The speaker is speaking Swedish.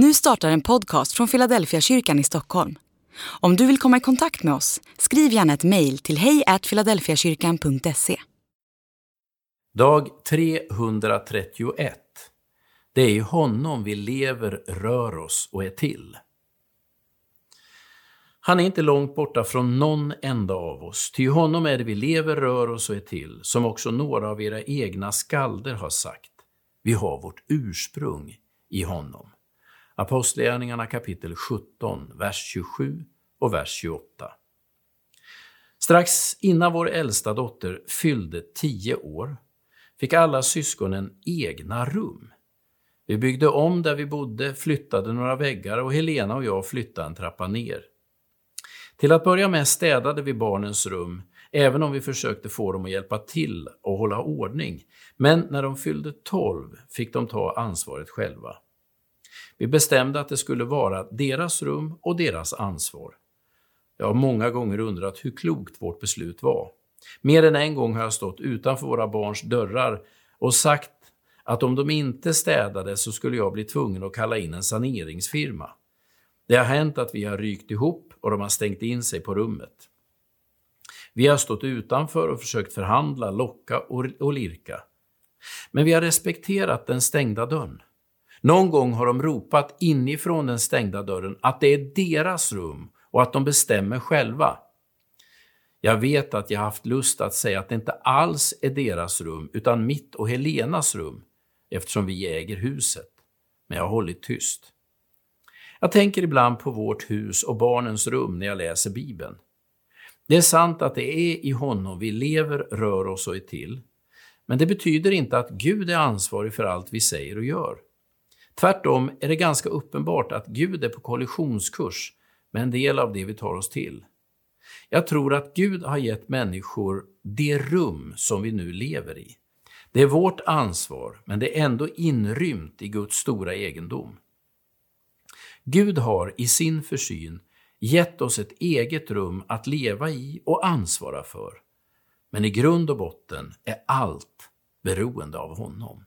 Nu startar en podcast från Philadelphia kyrkan i Stockholm. Om du vill komma i kontakt med oss, skriv gärna ett mejl till hejfiladelfiakyrkan.se. Dag 331. Det är i honom vi lever, rör oss och är till. Han är inte långt borta från någon enda av oss, ty i honom är det vi lever, rör oss och är till, som också några av era egna skalder har sagt. Vi har vårt ursprung i honom. Apostlagärningarna kapitel 17, vers 27 och vers 28. Strax innan vår äldsta dotter fyllde tio år fick alla syskonen egna rum. Vi byggde om där vi bodde, flyttade några väggar och Helena och jag flyttade en trappa ner. Till att börja med städade vi barnens rum, även om vi försökte få dem att hjälpa till och hålla ordning. Men när de fyllde 12 fick de ta ansvaret själva. Vi bestämde att det skulle vara deras rum och deras ansvar. Jag har många gånger undrat hur klokt vårt beslut var. Mer än en gång har jag stått utanför våra barns dörrar och sagt att om de inte städade så skulle jag bli tvungen att kalla in en saneringsfirma. Det har hänt att vi har rykt ihop och de har stängt in sig på rummet. Vi har stått utanför och försökt förhandla, locka och lirka. Men vi har respekterat den stängda dörren. Någon gång har de ropat inifrån den stängda dörren att det är deras rum och att de bestämmer själva. Jag vet att jag haft lust att säga att det inte alls är deras rum utan mitt och Helenas rum eftersom vi äger huset. Men jag har hållit tyst. Jag tänker ibland på vårt hus och barnens rum när jag läser Bibeln. Det är sant att det är i honom vi lever, rör oss och är till. Men det betyder inte att Gud är ansvarig för allt vi säger och gör. Tvärtom är det ganska uppenbart att Gud är på kollisionskurs med en del av det vi tar oss till. Jag tror att Gud har gett människor det rum som vi nu lever i. Det är vårt ansvar, men det är ändå inrymt i Guds stora egendom. Gud har i sin försyn gett oss ett eget rum att leva i och ansvara för. Men i grund och botten är allt beroende av honom.